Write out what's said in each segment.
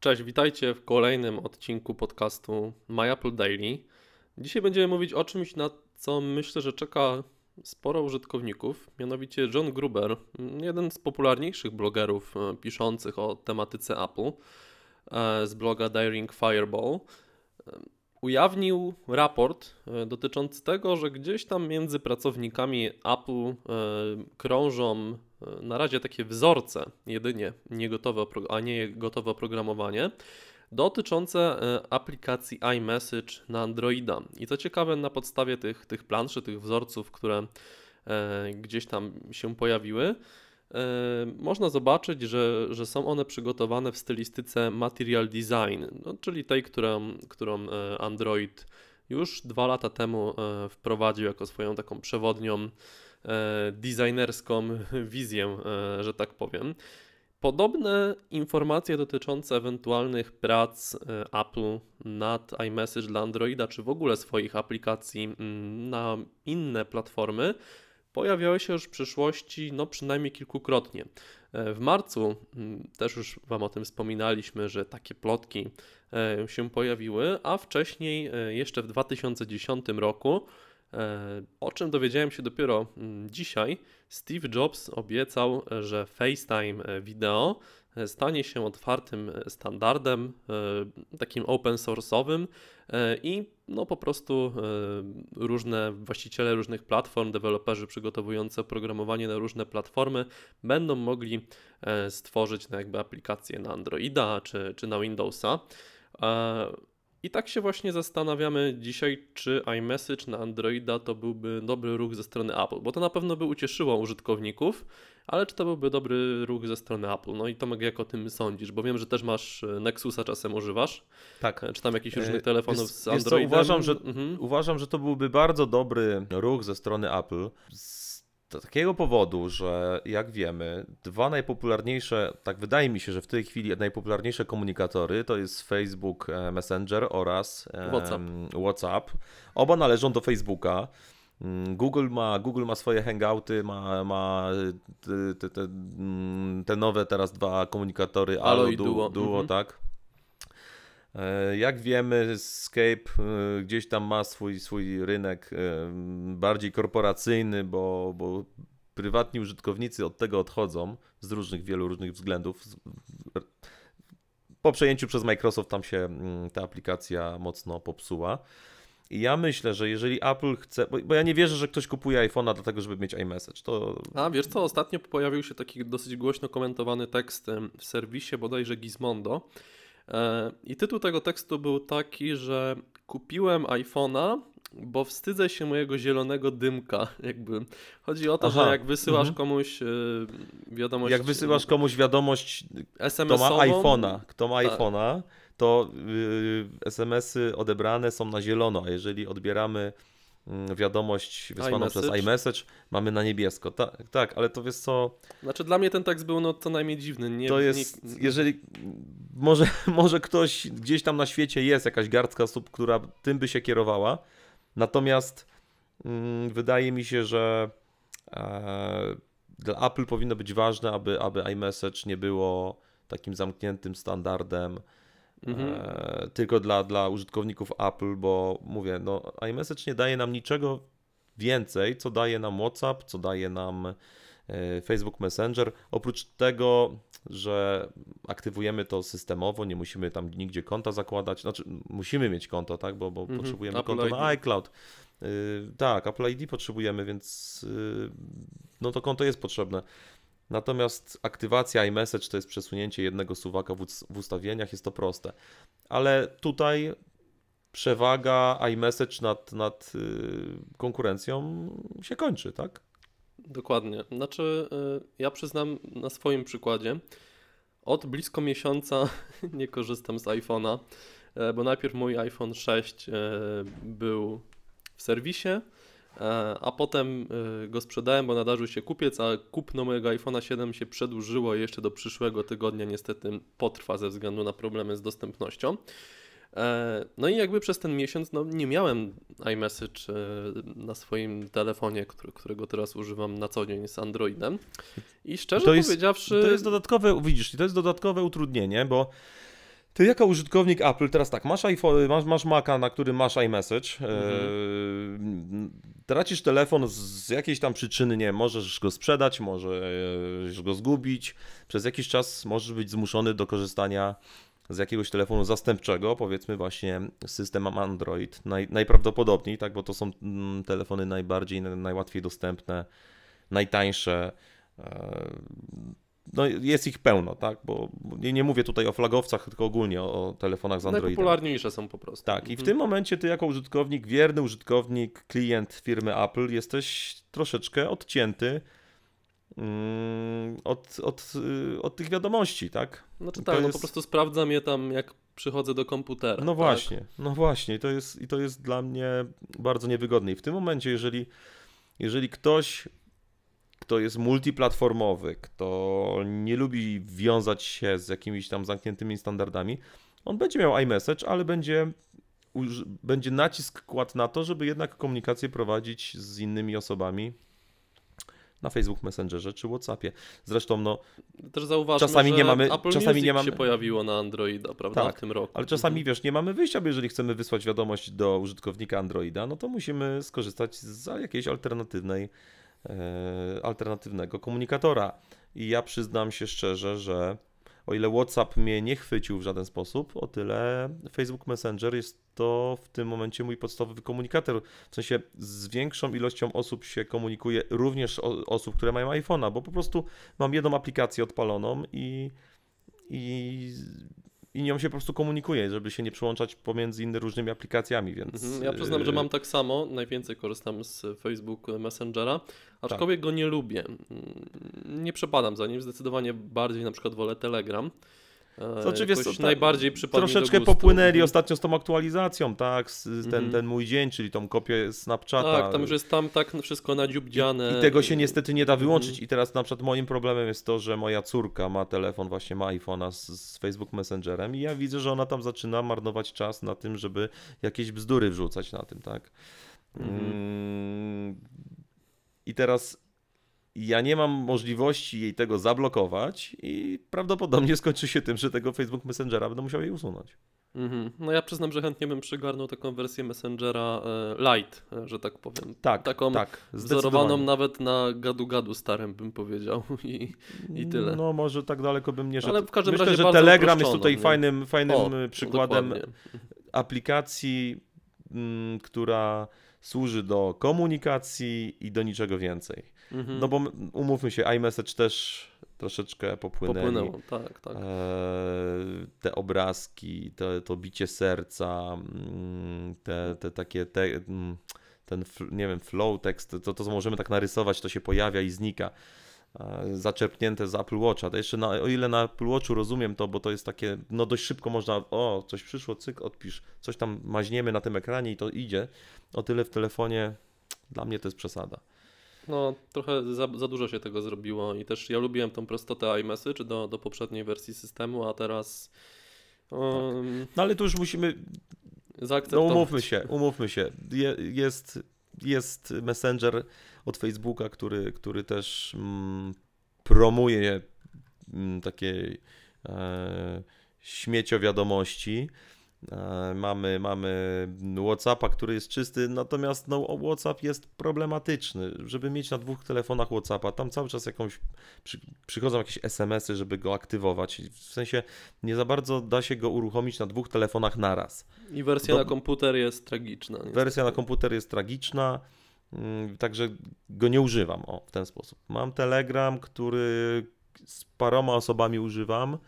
Cześć, witajcie w kolejnym odcinku podcastu My Apple Daily. Dzisiaj będziemy mówić o czymś, na co myślę, że czeka sporo użytkowników, mianowicie John Gruber, jeden z popularniejszych blogerów e, piszących o tematyce Apple e, z bloga Daring Fireball. E, ujawnił raport dotyczący tego, że gdzieś tam między pracownikami Apple krążą na razie takie wzorce jedynie, nie gotowe, a nie gotowe oprogramowanie dotyczące e, aplikacji iMessage na Androida. I co ciekawe, na podstawie tych, tych planszy, tych wzorców, które e, gdzieś tam się pojawiły, e, można zobaczyć, że, że są one przygotowane w stylistyce Material Design, no, czyli tej, którą, którą Android już dwa lata temu wprowadził jako swoją taką przewodnią designerską wizję, że tak powiem. Podobne informacje dotyczące ewentualnych prac e, Apple nad iMessage dla Androida, czy w ogóle swoich aplikacji mm, na inne platformy, pojawiały się już w przyszłości, no przynajmniej kilkukrotnie. E, w marcu mm, też już Wam o tym wspominaliśmy, że takie plotki e, się pojawiły, a wcześniej, jeszcze w 2010 roku, E, o czym dowiedziałem się dopiero mm, dzisiaj, Steve Jobs obiecał, że FaceTime e, wideo e, stanie się otwartym standardem, takim open source'owym i no po prostu różne właściciele różnych platform, deweloperzy przygotowujący oprogramowanie na różne platformy będą mogli stworzyć na jakby aplikacje na Androida czy, czy na Windowsa. I tak się właśnie zastanawiamy dzisiaj, czy iMessage na Androida to byłby dobry ruch ze strony Apple, bo to na pewno by ucieszyło użytkowników, ale czy to byłby dobry ruch ze strony Apple? No i Tomek, jak o tym sądzisz? Bo wiem, że też masz e, Nexusa czasem używasz. Tak. E, czy tam jakichś różnych e, telefonów wiesz, z Androidem? Co, uważam, że, mhm. uważam, że to byłby bardzo dobry ruch ze strony Apple. Z z takiego powodu, że jak wiemy, dwa najpopularniejsze, tak wydaje mi się, że w tej chwili najpopularniejsze komunikatory to jest Facebook e, Messenger oraz WhatsApp. WhatsApp. Oba należą do Facebooka. Mm, Google ma, Google ma swoje hangouty, ma, ma te, te, mm, te nowe teraz dwa komunikatory Allo, i Duo, Duo mhm. tak. E, jak wiemy, Skype e, gdzieś tam ma swój, swój rynek e, bardziej korporacyjny, bo, bo prywatni użytkownicy od tego odchodzą z różnych, wielu różnych względów. Po przejęciu przez Microsoft tam się mm, ta aplikacja mocno popsuła. I ja myślę, że jeżeli Apple chce, bo, bo ja nie wierzę, że ktoś kupuje iPhone'a dlatego, żeby mieć iMessage. To... A wiesz co, ostatnio pojawił się taki dosyć głośno komentowany tekst w serwisie bodajże Gizmondo, I tytuł tego tekstu był taki, że kupiłem iPhone'a, bo wstydzę się mojego zielonego dymka. Jakby chodzi o to, Aha. że jak wysyłasz mhm. komuś e, wiadomość. Jak wysyłasz komuś wiadomość, kto ma iPhone'a, kto ma tak. iPhone'a, to yy, SMS-y odebrane są na zielono, a jeżeli odbieramy wiadomość wysłaną iMessage. przez iMessage, mamy na niebiesko. Tak, tak, ale to wiesz co... Znaczy dla mnie ten tekst był no co najmniej dziwny. Nie, to jest, nie... jeżeli może, może ktoś gdzieś tam na świecie jest jakaś garstka osób, która tym by się kierowała, natomiast mm, wydaje mi się, że e, dla Apple powinno być ważne, aby, aby iMessage nie było takim zamkniętym standardem, Mhm. E, tylko dla, dla użytkowników Apple, bo mówię, no iMessage nie daje nam niczego więcej, co daje nam WhatsApp, co daje nam e, Facebook Messenger. Oprócz tego, że aktywujemy to systemowo, nie musimy tam nigdzie konta zakładać, znaczy musimy mieć konto, tak, bo, bo mhm. potrzebujemy Apple konto ID. na iCloud. Yy, tak, Apple ID potrzebujemy, więc yy, no to konto jest potrzebne. Natomiast aktywacja iMessage to jest przesunięcie jednego suwaka w, ustawieniach, jest to proste. Ale tutaj przewaga iMessage nad, nad yy, konkurencją się kończy, tak? Dokładnie. Znaczy, yy, ja przyznam na swoim przykładzie, od blisko miesiąca nie korzystam z iPhone'a, yy, bo najpierw mój iPhone 6 y, był w serwisie, E, a potem e, go sprzedałem, bo nadarzył się kupiec, a kupno mojego iPhone'a 7 się przedłużyło jeszcze do przyszłego tygodnia niestety potrwa ze względu na problemy z dostępnością. E, no i jakby przez ten miesiąc no, nie miałem iMessage na swoim telefonie, którego teraz używam na co dzień z Androidem. I szczerze to jest, powiedziawszy... To jest dodatkowe, widzisz, to jest dodatkowe utrudnienie, bo Ty jako użytkownik Apple, teraz tak, masz iPhone, masz, masz Maca, na którym masz iMessage, Mhm. e, tracisz telefon z jakiejś tam przyczyny, nie możesz go sprzedać, możesz go zgubić, przez jakiś czas możesz być zmuszony do korzystania z jakiegoś telefonu zastępczego, powiedzmy właśnie z systemem Android, naj, najprawdopodobniej, tak, bo to są mm, telefony najbardziej, najłatwiej dostępne, najtańsze, e, no jest ich pełno, tak, bo nie, nie mówię tutaj o flagowcach, tylko ogólnie o, o telefonach z Androidem. Najpopularniejsze są po prostu. Tak, i w Mhm. tym momencie ty jako użytkownik, wierny użytkownik, klient firmy Apple jesteś troszeczkę odcięty mm, od, od, y, od tych wiadomości, tak? Znaczy to tak, no jest- po prostu sprawdzam je tam, jak przychodzę do komputera. No tak? właśnie, no właśnie, i to jest, i to jest dla mnie bardzo niewygodne. I w tym momencie, jeżeli, jeżeli ktoś, kto jest multiplatformowy, kto nie lubi wiązać się z jakimiś tam zamkniętymi standardami, on będzie miał iMessage, ale będzie, będzie nacisk kładł na to, żeby jednak komunikację prowadzić z innymi osobami na Facebook Messengerze czy WhatsAppie. Zresztą, no, Też zauważmy, Czasami nie mamy- Apple czasami Music nie mamy- się pojawiło na Androida, prawda, Tak, w tym roku. Ale czasami, wiesz, nie mamy wyjścia, bo jeżeli chcemy wysłać wiadomość do użytkownika Androida, no to musimy skorzystać z jakiejś alternatywnej, alternatywnego komunikatora. I ja przyznam się szczerze, że o ile WhatsApp mnie nie chwycił w żaden sposób, o tyle Facebook Messenger jest to w tym momencie mój podstawowy komunikator. W sensie z większą ilością osób się komunikuje, również osób, które mają iPhone'a, bo po prostu mam jedną aplikację odpaloną i, i, i nią się po prostu komunikuję, żeby się nie przełączać pomiędzy innymi różnymi aplikacjami, więc... Mhm. Ja przyznam, że yy, mam tak samo. Najwięcej korzystam z Facebook Messengera, aczkolwiek go nie lubię. Mm, Nie przepadam za nim. Zdecydowanie bardziej na przykład wolę Telegram. E, Znaczy, wiesz jakoś co, ta- najbardziej przypadnie Troszeczkę popłynęli Mhm. ostatnio z tą aktualizacją, tak? Z, ten, Mhm. ten mój dzień, czyli tą kopię Snapchata. Tak, tam już jest tam tak wszystko nadziubdziane. I tego się niestety nie da wyłączyć. Mhm. I teraz na przykład moim problemem jest to, że moja córka ma telefon, właśnie ma iPhone'a z, z Facebook Messengerem i ja widzę, że ona tam zaczyna marnować czas na tym, żeby jakieś bzdury wrzucać na tym, tak? Mm, I teraz ja nie mam możliwości jej tego zablokować i prawdopodobnie skończy się tym, że tego Facebook Messengera będę musiał jej usunąć. Mhm. No ja przyznam, że chętnie bym przygarnął taką wersję Messengera e, Lite, e, że tak powiem. Tak, Taką tak. Wzorowaną nawet na gadu-gadu starym, bym powiedział. I, i tyle. No może tak daleko bym nie szedł. Ale w każdym Myślę, razie że Telegram jest tutaj nie? fajnym, fajnym O, przykładem dokładnie. aplikacji, mm, która służy do komunikacji i do niczego więcej. Mhm. No bo umówmy się, iMessage też troszeczkę popłynęli. Popłynęło, tak, tak. E, te obrazki, te, to bicie serca, te, te takie, te, ten, nie wiem, flow tekst, to, to co możemy tak narysować, to się pojawia i znika. E, Zaczerpnięte z Apple Watcha. To jeszcze na, o ile na Apple Watchu rozumiem to, bo to jest takie, no dość szybko można, o, coś przyszło, cyk, odpisz, coś tam maźniemy na tym ekranie i to idzie. O tyle w telefonie dla mnie to jest przesada. No, trochę za, za dużo się tego zrobiło i też ja lubiłem tą prostotę iMessage do, do poprzedniej wersji systemu, a teraz um, No ale tu już musimy, no zaakceptować. umówmy się, umówmy się. Je, jest, jest Messenger od Facebooka, który, który też mm, promuje mm, takie e, śmiecio wiadomości. E, mamy, mamy WhatsAppa, który jest czysty, natomiast no, WhatsApp jest problematyczny. Żeby mieć na dwóch telefonach WhatsAppa, tam cały czas jakąś przy, przychodzą jakieś SMS-y, żeby go aktywować. W sensie nie za bardzo da się go uruchomić na dwóch telefonach naraz. I wersja Do- na komputer jest tragiczna. Wersja na niestety. komputer jest tragiczna, także go nie używam o, w ten sposób. Mam Telegram, który z paroma osobami używam,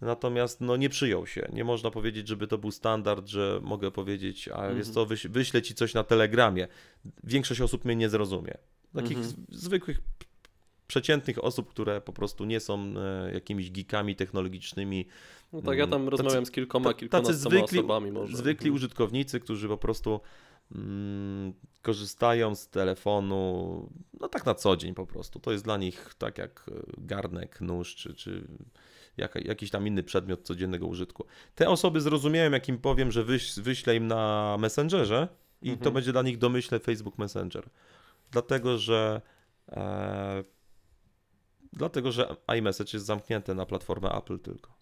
natomiast no, nie przyjął się. Nie można powiedzieć, żeby to był standard, że mogę powiedzieć, a Mhm. jest co, wyś, wyślę ci coś na Telegramie. Większość osób mnie nie zrozumie. Takich Mhm. zwykłych, przeciętnych osób, które po prostu nie są e, jakimiś geekami technologicznymi, No tak, ja tam Mm, rozmawiam tacy- z kilkoma, kilkunastoma zwykli- osobami może. zwykli Mhm. użytkownicy, którzy po prostu mm, korzystają z telefonu, no tak na co dzień po prostu. To jest dla nich tak jak e, garnek, nóż czy, czy jak, jakiś tam inny przedmiot codziennego użytku. Te osoby zrozumieją, jak im powiem, że wyś, wyślę im na Messengerze i to Mhm. będzie dla nich domyślny Facebook Messenger. Dlatego, że e, dlatego, że iMessage jest zamknięte na platformę Apple tylko.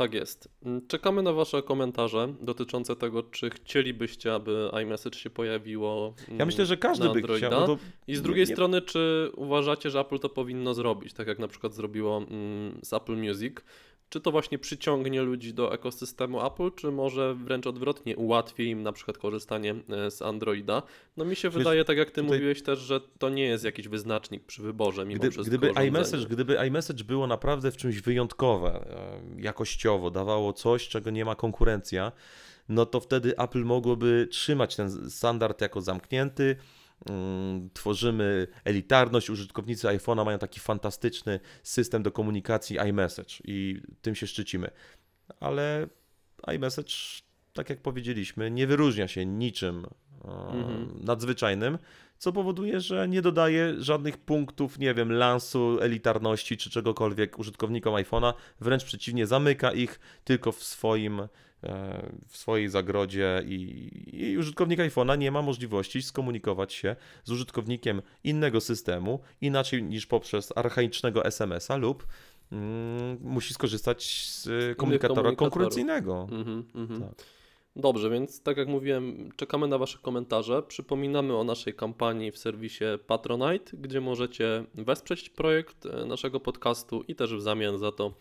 Tak jest. Mm, Czekamy na Wasze komentarze dotyczące tego, czy chcielibyście, aby iMessage się pojawiło. Ja mm, myślę, że każdy na by chciał. No to I z nie- drugiej nie- strony, czy uważacie, że Apple to powinno zrobić, tak jak na przykład zrobiło mm, z Apple Music? Czy to właśnie przyciągnie ludzi do ekosystemu Apple, czy może wręcz odwrotnie ułatwi im na przykład korzystanie e, z Androida? No mi się Wiesz, wydaje, tak jak ty tutaj- mówiłeś też, że to nie jest jakiś wyznacznik przy wyborze mimo Gdy, gdyby, iMessage, gdyby iMessage było naprawdę w czymś wyjątkowe, e, jakościowo, dawało coś, czego nie ma konkurencja, no to wtedy Apple mogłoby trzymać ten standard jako zamknięty. Mm, Tworzymy elitarność. Użytkownicy iPhone'a mają taki fantastyczny system do komunikacji iMessage i tym się szczycimy. Ale iMessage, tak jak powiedzieliśmy, nie wyróżnia się niczym Mhm. nadzwyczajnym, co powoduje, że nie dodaje żadnych punktów, nie wiem, lansu, elitarności czy czegokolwiek użytkownikom iPhone'a. Wręcz przeciwnie, zamyka ich tylko w swoim e, w swojej zagrodzie i, i użytkownik iPhone'a nie ma możliwości skomunikować się z użytkownikiem innego systemu inaczej niż poprzez archaicznego SMS-a lub mm, musi skorzystać z e, komunikatora konkurencyjnego. Mhm, mhm. Tak. Dobrze, więc tak jak mówiłem, czekamy na Wasze komentarze. Przypominamy o naszej kampanii w serwisie Patronite, gdzie możecie wesprzeć projekt e, naszego podcastu i też w zamian za to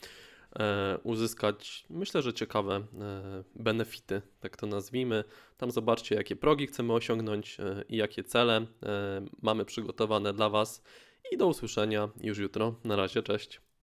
e, uzyskać, myślę, że ciekawe e, benefity, tak to nazwijmy. Tam zobaczcie, jakie progi chcemy osiągnąć i jakie cele mamy przygotowane dla Was. I do usłyszenia już jutro. Na razie, cześć.